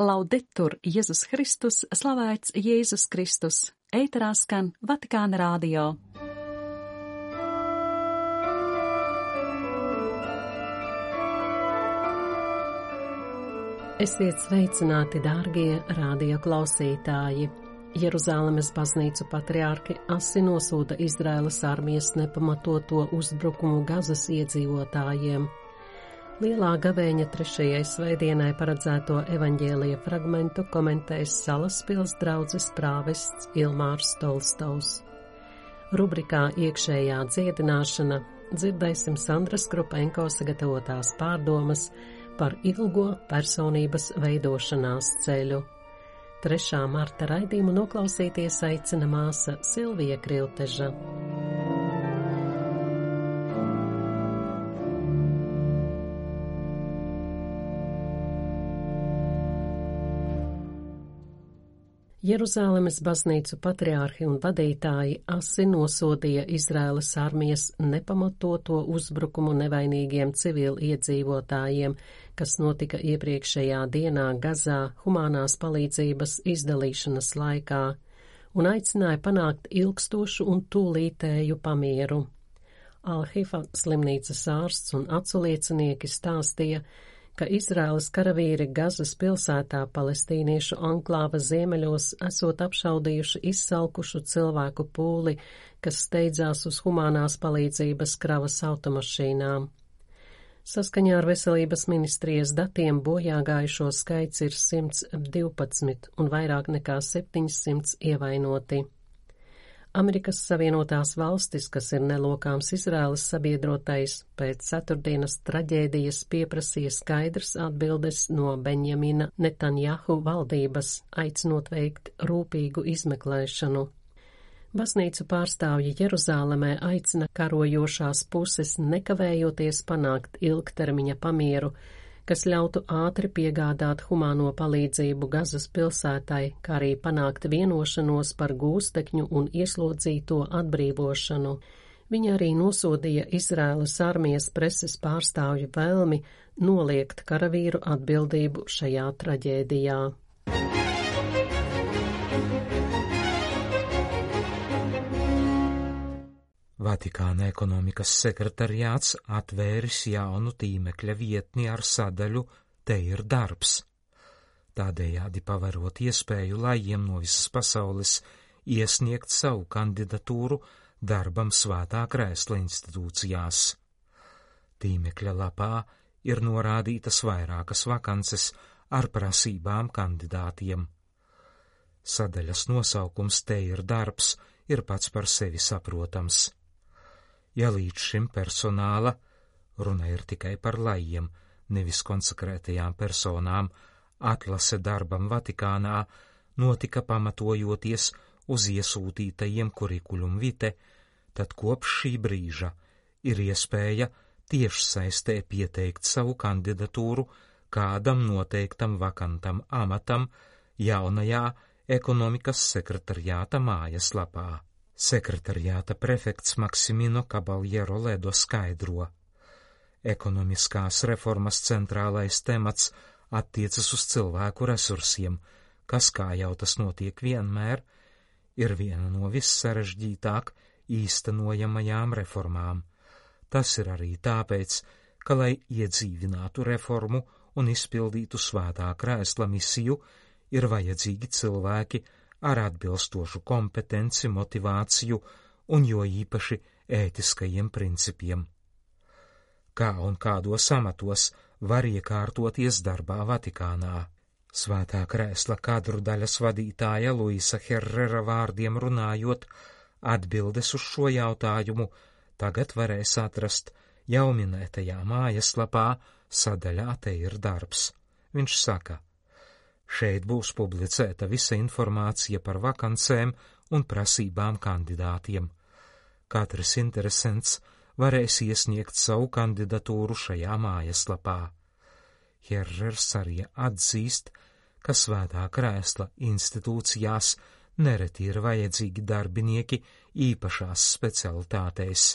Laudetur Jēzus Kristus, slavēts Jēzus Kristus, eitarā skan Vatikāna rādio. Esiet sveicināti, dārgie radio klausītāji! Jeruzālēmas baznīcu patriārki asi nosūta Izraēlas armijas nepamatoto uzbrukumu Gazas iedzīvotājiem – Lielā gavēņa trešajai svētdienai paredzēto evaņģēlija fragmentu komentēs Salaspils draudzes prāvests Ilmārs Tolstovs. Rubrikā iekšējā dziedināšana dzirdēsim Sandras Krupenko sagatavotās pārdomas par ilgo personības veidošanās ceļu. 3. marta raidījumu noklausīties aicina māsa Silvija Krilteža. Jeruzālēmas baznīcu patriārhi un vadītāji asi nosodīja Izraēlas armijas nepamatoto uzbrukumu nevainīgiem civili iedzīvotājiem, kas notika iepriekšējā dienā Gazā humanās palīdzības izdalīšanas laikā, un aicināja panākt ilgstošu un tūlītēju pamieru. Alhifa slimnīcas ārsts un aculiecinieki stāstīja, ka Izraēlas karavīri Gazas pilsētā palestīniešu anklāva ziemeļos esot apšaudījuši izsalkušu cilvēku pūli, kas steidzās uz humanās palīdzības kravas automašīnām. Saskaņā ar veselības ministrijas datiem bojāgājušo skaits ir 112 un vairāk nekā 700 ievainoti. Amerikas Savienotās valstis, kas ir nelokāms Izraēlas sabiedrotais, pēc ceturtdienas traģēdijas pieprasīja skaidrs atbildes no Benjamina Netanjahu valdības, aicinot veikt rūpīgu izmeklēšanu. Baznīcu pārstāvji Jeruzālēmē aicina karojošās puses nekavējoties panākt ilgtermiņa pamieru, kas ļautu ātri piegādāt humāno palīdzību Gazas pilsētai, kā arī panākt vienošanos par gūstekņu un ieslodzīto atbrīvošanu. Viņa arī nosodīja Izraēlas armijas preses pārstāvju vēlmi noliegt karavīru atbildību šajā traģēdijā. Vatikāna ekonomikas sekretariāts atvēris jaunu tīmekļa vietni ar sadaļu Te ir darbs. Tādējādi pavarot iespēju lajiem no visas pasaules iesniegt savu kandidatūru darbam svētā krēsla institūcijās. Tīmekļa lapā ir norādītas vairākas vakances ar prasībām kandidātiem. Sadaļas nosaukums Te ir darbs ir pats par sevi saprotams ja līdz šim personāla runa ir tikai par lajiem, nevis konsekrētajām personām, atlase darbam Vatikānā notika pamatojoties uz iesūtītajiem kurikuļum vite, tad kopš šī brīža ir iespēja tieši saistē pieteikt savu kandidatūru kādam noteiktam vakantam amatam jaunajā ekonomikas sekretariāta mājaslapā. Sekretariāta prefekts Maksimino Kabaljero Ledo skaidro. Ekonomiskās reformas centrālais temats attiecas uz cilvēku resursiem, kas, kā jau tas notiek vienmēr, ir viena no vissarežģītāk īstenojamajām reformām. Tas ir arī tāpēc, ka, lai iedzīvinātu reformu un izpildītu svētā krēsla misiju, ir vajadzīgi cilvēki, ar atbilstošu kompetenci, motivāciju un jo īpaši ētiskajiem principiem. Kā un kādos amatos var iekārtoties darbā Vatikānā? Svētā krēsla kadru daļas vadītāja Luisa Herrera vārdiem runājot, atbildes uz šo jautājumu tagad varēs atrast jau minētajā mājaslapā sadaļā te ir darbs. Viņš saka, Šeit būs publicēta visa informācija par vakancēm un prasībām kandidātiem. Katrs interesants varēs iesniegt savu kandidatūru šajā mājaslapā. Herrers arī atzīst, ka svētā krēsla institūcijās nereti ir vajadzīgi darbinieki īpašās specialitātēs,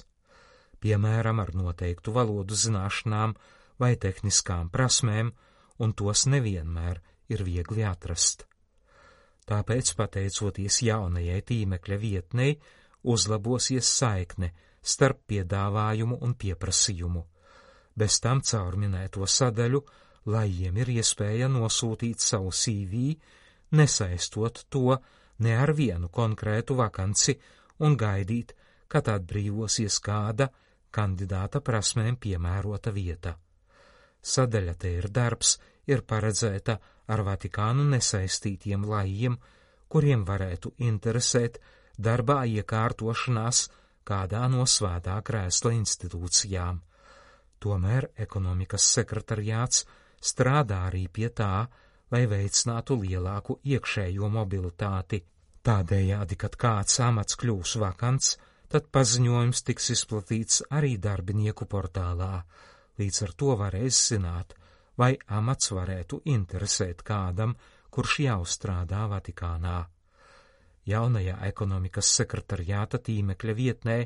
piemēram, ar noteiktu valodu zināšanām vai tehniskām prasmēm, un tos nevienmēr ir viegli atrast. Tāpēc, pateicoties jaunajai tīmekļa vietnei, uzlabosies saikne starp piedāvājumu un pieprasījumu. Bez tam caur minēto sadaļu, lai jiem ir iespēja nosūtīt savu CV, nesaistot to ne ar vienu konkrētu vakanci un gaidīt, kad atbrīvosies kāda kandidāta prasmēm piemērota vieta. Sadaļa te ir darbs, ir paredzēta ar Vatikānu nesaistītiem lajiem, kuriem varētu interesēt darbā iekārtošanās kādā no svētā krēsla institūcijām. Tomēr ekonomikas sekretariāts strādā arī pie tā, lai veicinātu lielāku iekšējo mobilitāti. Tādējādi, kad kāds amats kļūs vakants, tad paziņojums tiks izplatīts arī darbinieku portālā. Līdz ar to varēs zināt, vai amats varētu interesēt kādam, kurš jau strādā Vatikānā. Jaunajā ekonomikas sekretariāta tīmekļa vietnē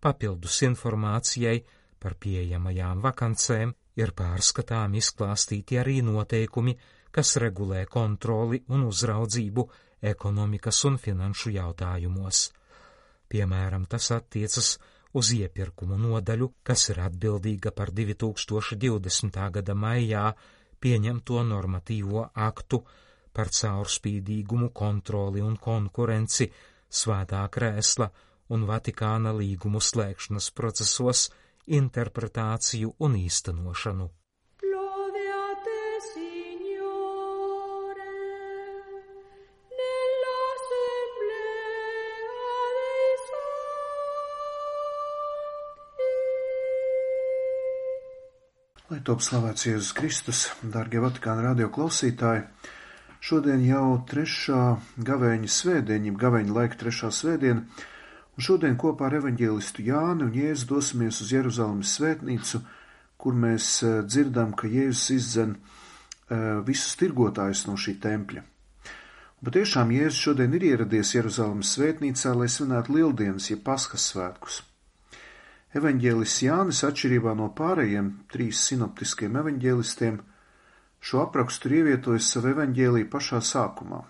papildus informācijai par pieejamajām vakancēm ir pārskatām izklāstīti arī noteikumi, kas regulē kontroli un uzraudzību ekonomikas un finanšu jautājumos. Piemēram, tas attiecas uz iepirkumu nodaļu, kas ir atbildīga par 2020. gada maijā pieņemto normatīvo aktu par caurspīdīgumu, kontroli un konkurenci svētā krēsla un Vatikāna līgumu slēgšanas procesos, interpretāciju un īstenošanu. Top slavēts Jēzus Kristus, dārgie Vatikāna radio klausītāji, šodien jau trešā gavēņa svētdiena, gavēņa laika trešā svētdiena, un šodien kopā ar evaņģēlistu Jāni un Jēzu dosimies uz Jeruzalemes svētnīcu, kur mēs eh, dzirdam, ka Jēzus izdzen eh, visus tirgotājus no šī tempļa. Un patiešām Jēzus šodien ir ieradies Jeruzalemes svētnīcā, lai svinētu lieldienas, ja paskas svētkus. Evanģēlis Jānis, atšķirībā no pārējiem trīs sinoptiskiem evanģēlistiem, šo aprakstu ir ievietojis savu evanģēlī pašā sākumā,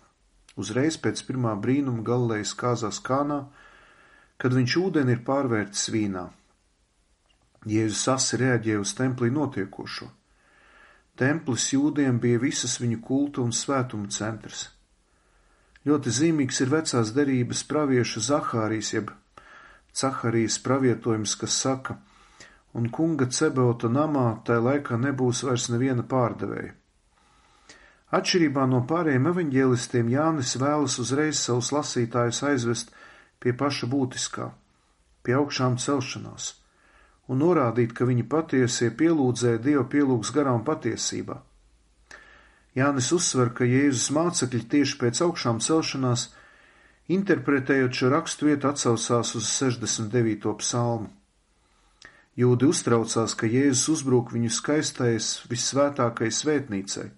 uzreiz pēc pirmā brīnuma Galilejas kāzās kānā, kad viņš ūdeni ir pārvērtis vīnā. Jēzus asi reaģēja uz templī notiekošo. Templis jūdiem bija visas viņu kulta un svētuma centrs. Ļoti zīmīgs ir vecās derības pravieša Zahārijas jeb Caharijas pravietojums, kas saka, un kunga Cebeota namā tajā laikā nebūs vairs neviena pārdevēja. Atšķirībā no pārējiem evaņģēlistiem Jānis vēlas uzreiz savus lasītājus aizvest pie paša būtiskā, pie augšām celšanās, un norādīt, ka viņi patiesie pielūdzē Dievu pielūgs garām patiesībā. Jānis uzsver, ka Jēzus mācekļi tieši pēc augšām celšanās Interpretējot šo rakstu vietu atsaucās uz 69. psalmu. Jūdi uztraucās, ka Jēzus uzbruk viņu skaistais, vissvētākai svētnīcai,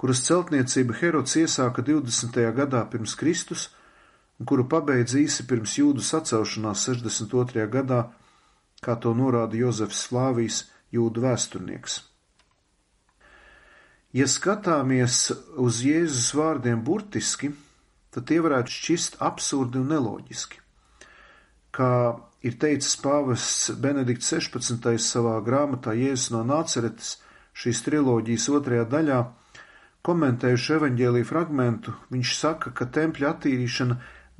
kuras celtniecība Herods iesāka 20. gadā pirms Kristus un kuru pabeidz īsi pirms jūdu sacelšanās 62. gadā, kā to norāda Jozefs Slāvijs, jūdu vēsturnieks. Ja skatāmies uz Jēzus vārdiem burtiski, tad tie varētu šķist absurdi un neloģiski. Kā ir teicis pāvests Benedikts 16. savā grāmatā Jēzus no Nāceretes šīs triloģijas otrajā daļā, komentējuši evaņģēlīju fragmentu, viņš saka, ka tempļa attīrīšana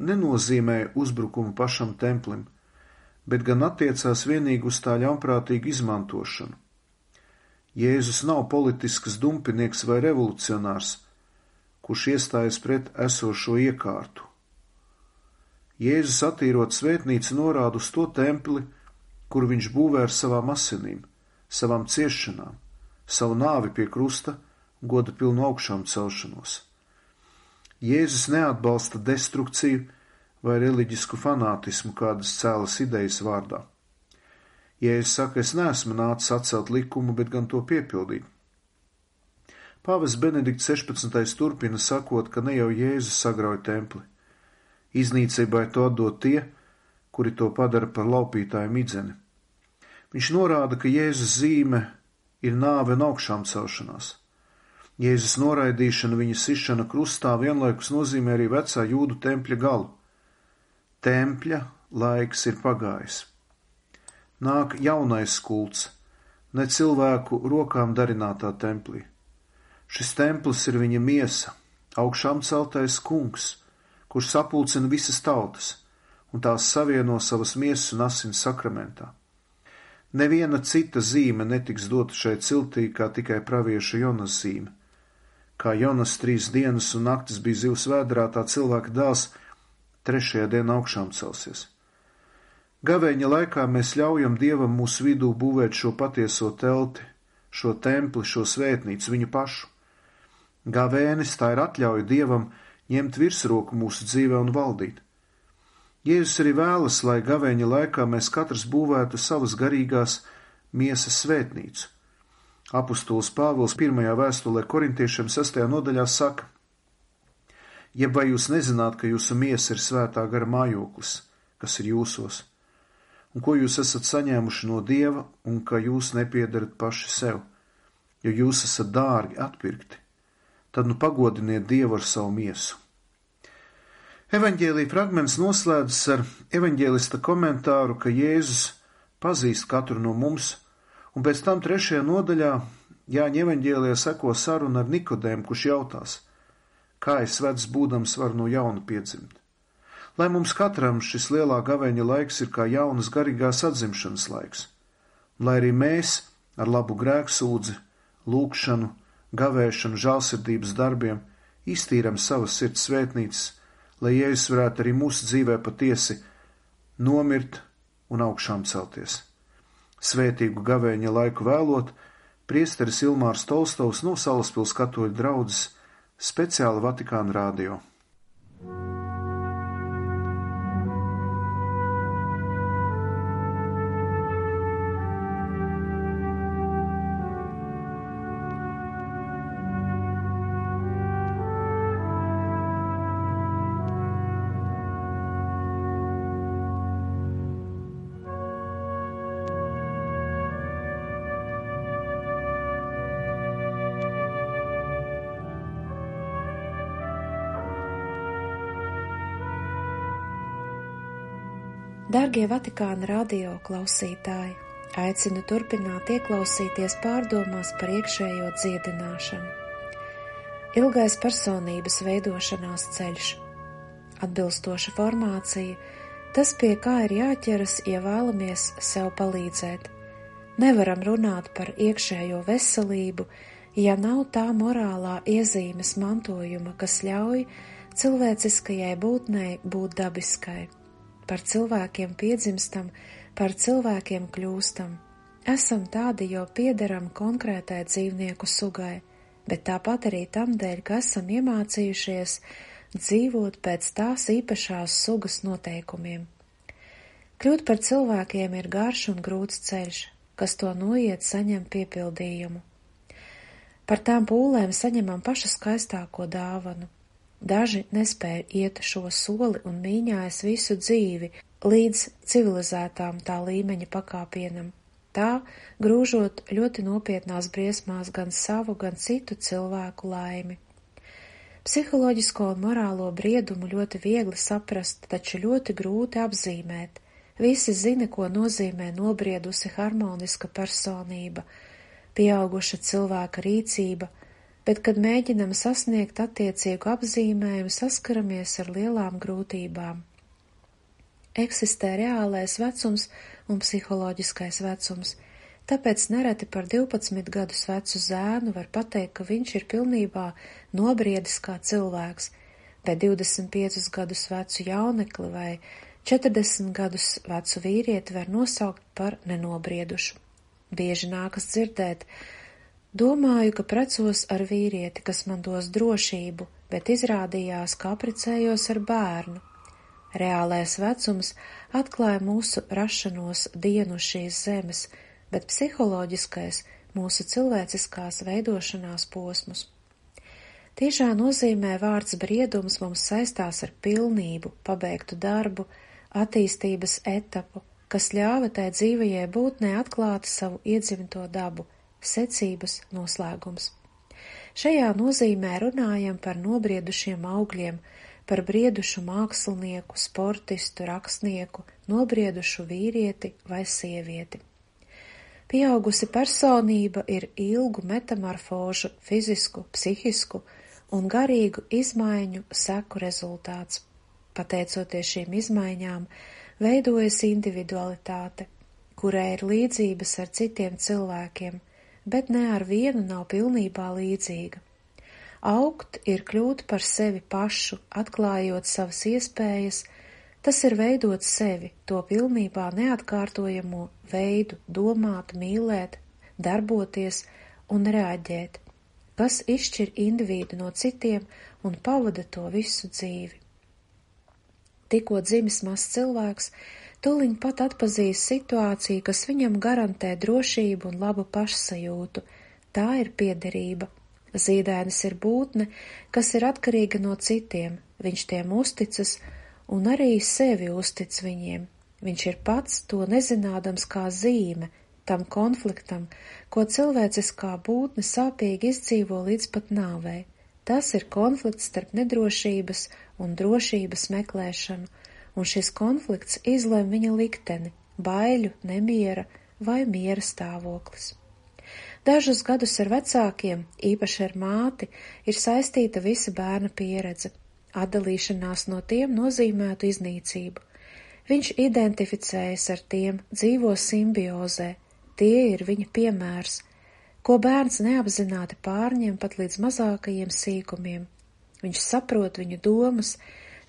nenozīmē uzbrukumu pašam templim, bet gan attiecās vienīgi uz tā ļaunprātīgu izmantošanu. Jēzus nav politisks dumpinieks vai revolucionārs, kurš iestājas pret esošo iekārtu. Jēzus attīrot svētnīcu norāda uz to templi, kur viņš būvē ar savām asinīm, savām ciešanām, savu nāvi pie krusta, goda pilnu augšām celšanos. Jēzus neatbalsta destrukciju vai reliģisku fanātismu kādas cēlas idejas vārdā. Jēzus saka, es neesmu nācis atcelt likumu, bet gan to piepildīt. Pāvis Benedikts 16. turpina sakot, ka ne jau Jēzus sagrauj templi. Iznīcībai to atdod tie, kuri to padara par laupītāju midzeni. Viņš norāda, ka Jēzus zīme ir nāve un augšām celšanās. Jēzus noraidīšana, viņa sišana krustā vienlaikus nozīmē arī vecā jūdu tempļa galu. Tempļa laiks ir pagājis. Nāk jaunais kults, ne cilvēku rokām darinātā templī. Šis templis ir viņa miesa, augšām celtais kungs, kurš sapulcina visas tautas un tās savieno savas miesas un asins sakramentā. Neviena cita zīme netiks dota šai ciltī, kā tikai pravieša Jonas zīme. Kā Jonas trīs dienas un naktis bija zivs vēdrā, tā cilvēka dēls trešajā dienā augšām celsies. Gavēņa laikā mēs ļaujam Dievam mūsu vidū būvēt šo patieso telti, šo templi, šo svētnīcu, viņu pašu. Gavēnis tā ir atļauja Dievam ņemt virsroku mūsu dzīvē un valdīt. Jēzus arī vēlas, lai gavēņa laikā mēs katrs būvētu savas garīgās miesas svētnīcu. Apustulis Pāvils pirmajā vēstulē korintiešiem sastajā nodaļā saka, jeb vai jūs nezināt, ka jūsu miesa ir svētā gara mājoklis, kas ir jūsos? un ko jūs esat saņēmuši no Dieva, un ka jūs nepiedarat paši sev, jo jūs esat dārgi atpirkti, tad nu pagodiniet Dievu ar savu miesu. Evanģēlīja fragments noslēdzas ar evanģēlista komentāru, ka Jēzus pazīst katru no mums, un pēc tam trešajā nodaļā Jāņa evanģēlijā seko saruna ar Nikodēm, kurš jautās, kā es vecs būdams varu no jauna piedzimt. Lai mums katram šis lielā gaveņa laiks ir kā jaunas garīgās atzimšanas laiks, un lai arī mēs ar labu grēksūdzi, lūkšanu, gavēšanu, žālsirdības darbiem iztīram savas sirds svētnīcas, lai Jēzus varētu arī mūsu dzīvē patiesi nomirt un augšām celties. Svētīgu gavēņa laiku vēlot, priesteris Ilmārs Tolstovs no Salaspils katoļu draudzes speciāli Vatikāna rādio. Dārgie Vatikāna radio klausītāji, aicinu turpināt ieklausīties pārdomās par iekšējo dziedināšanu. Ilgais personības veidošanās ceļš, atbilstoša formācija, tas pie kā ir jāķeras, ja vēlamies sev palīdzēt. Nevaram runāt par iekšējo veselību, ja nav tā morālā iezīmes mantojuma, kas ļauj cilvēciskajai būtnei būt dabiskai par cilvēkiem piedzimstam, par cilvēkiem kļūstam. Esam tādi, jo piederam konkrētai dzīvnieku sugai, bet tāpat arī tam dēļ, ka esam iemācījušies dzīvot pēc tās īpašās sugas noteikumiem. Kļūt par cilvēkiem ir garš un grūts ceļš, kas to noiet saņem piepildījumu. Par tām pūlēm saņemam pašu skaistāko dāvanu Daži nespēja iet šo soli un mīņājas visu dzīvi līdz civilizētām tā līmeņa pakāpienam, tā grūžot ļoti nopietnās briesmās gan savu, gan citu cilvēku laimi. Psiholoģisko un morālo briedumu ļoti viegli saprast, taču ļoti grūti apzīmēt. Visi zina, ko nozīmē nobriedusi harmoniska personība, pieauguša cilvēka rīcība, bet, kad mēģinam sasniegt attiecīgu apzīmējumu, saskaramies ar lielām grūtībām. Eksistē reālais vecums un psiholoģiskais vecums, tāpēc nereti par 12 gadus vecu zēnu var pateikt, ka viņš ir pilnībā nobriedis kā cilvēks, bet 25 gadus vecu jaunekli vai 40 gadus vecu vīrieti var nosaukt par nenobriedušu. Bieži nākas dzirdēt, Domāju, ka precos ar vīrieti, kas man dos drošību, bet izrādījās, ka aprecējos ar bērnu. Reālais vecums atklāja mūsu rašanos dienu šīs zemes, bet psiholoģiskais mūsu cilvēciskās veidošanās posmus. Tiešā nozīmē vārds briedums mums saistās ar pilnību, pabeigtu darbu, attīstības etapu, kas ļāva tai dzīvajai būtnē atklāt savu iedzimto dabu, secības noslēgums. Šajā nozīmē runājam par nobriedušiem augļiem, par briedušu mākslinieku, sportistu, rakstnieku, nobriedušu vīrieti vai sievieti. Pieaugusi personība ir ilgu metamorfožu, fizisku, psihisku un garīgu izmaiņu seku rezultāts. Pateicoties šīm izmaiņām, veidojas individualitāte, kurai ir līdzības ar citiem cilvēkiem, bet ne ar vienu nav pilnībā līdzīga. Augt ir kļūt par sevi pašu, atklājot savas iespējas, tas ir veidot sevi, to pilnībā neatkārtojamo veidu, domāt, mīlēt, darboties un reaģēt, kas izšķir individu no citiem un pavada to visu dzīvi. Tikko dzimis mazs cilvēks, Tuliņ pat atpazīs situāciju, kas viņam garantē drošību un labu pašsajūtu. Tā ir piederība. Zīdainis ir būtne, kas ir atkarīga no citiem, viņš tiem uzticas un arī sevi uztic viņiem. Viņš ir pats to nezinādams kā zīme tam konfliktam, ko cilvēciskā būtne sāpīgi izdzīvo līdz pat nāvei. Tas ir konflikts starp nedrošības un drošības meklēšanu, un šis konflikts izlem viņa likteni, baiļu, nemiera vai miera stāvoklis. Dažus gadus ar vecākiem, īpaši ar māti, ir saistīta visa bērna pieredze. Atdalīšanās no tiem nozīmētu iznīcību. Viņš identificējas ar tiem, dzīvo simbiozē, tie ir viņa piemērs, ko bērns neapzināti pārņem pat līdz mazākajiem sīkumiem. Viņš saprot viņu domas,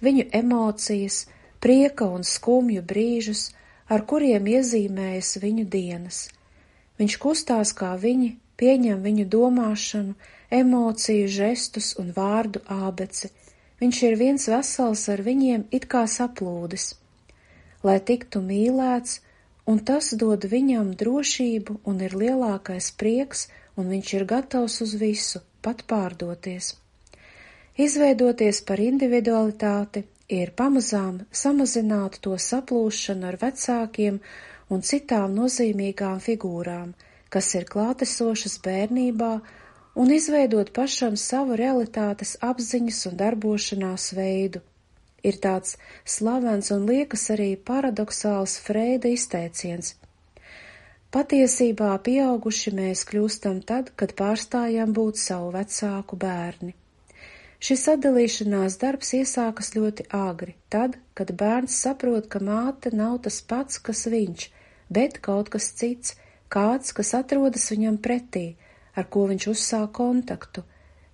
viņu emocijas, prieka un skumju brīžus, ar kuriem iezīmējas viņu dienas. Viņš kustās kā viņi, pieņem viņu domāšanu, emociju, žestus un vārdu ābeci. Viņš ir viens vesels ar viņiem it kā saplūdis. Lai tiktu mīlēts, un tas dod viņam drošību un ir lielākais prieks, un viņš ir gatavs uz visu, pat pārdoties. Izveidoties par individualitāti, ir pamazām samazināt to saplūšanu ar vecākiem un citām nozīmīgām figūrām, kas ir klātesošas bērnībā, un izveidot pašam savu realitātes apziņas un darbošanās veidu. Ir tāds slavens un liekas arī paradoxāls Freida izteiciens. Patiesībā pieauguši mēs kļūstam tad, kad pārstājam būt savu vecāku bērni. Šis atdalīšanās darbs iesākas ļoti agri, tad, kad bērns saprot, ka māte nav tas pats, kas viņš, bet kaut kas cits, kāds, kas atrodas viņam pretī, ar ko viņš uzsāk kontaktu,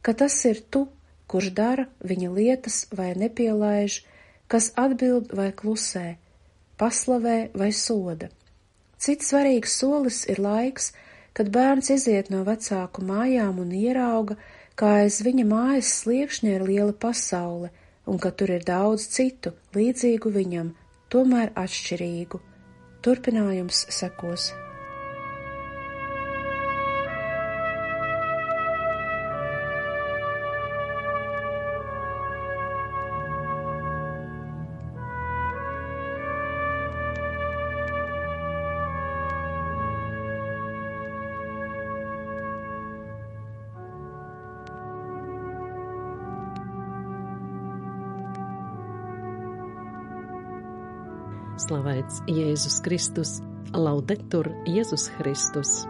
ka tas ir tu, kurš dara viņa lietas vai nepielaiž, kas atbild vai klusē, paslavē vai soda. Cits svarīgs solis ir laiks, kad bērns iziet no vecāku mājām un ierauga, kā aiz viņa mājas sliekšņa ir liela pasaule, un ka tur ir daudz citu, līdzīgu viņam, tomēr atšķirīgu. Turpinājums sekos. Slavēts Jēzus Kristus, laudetur Jēzus Kristus.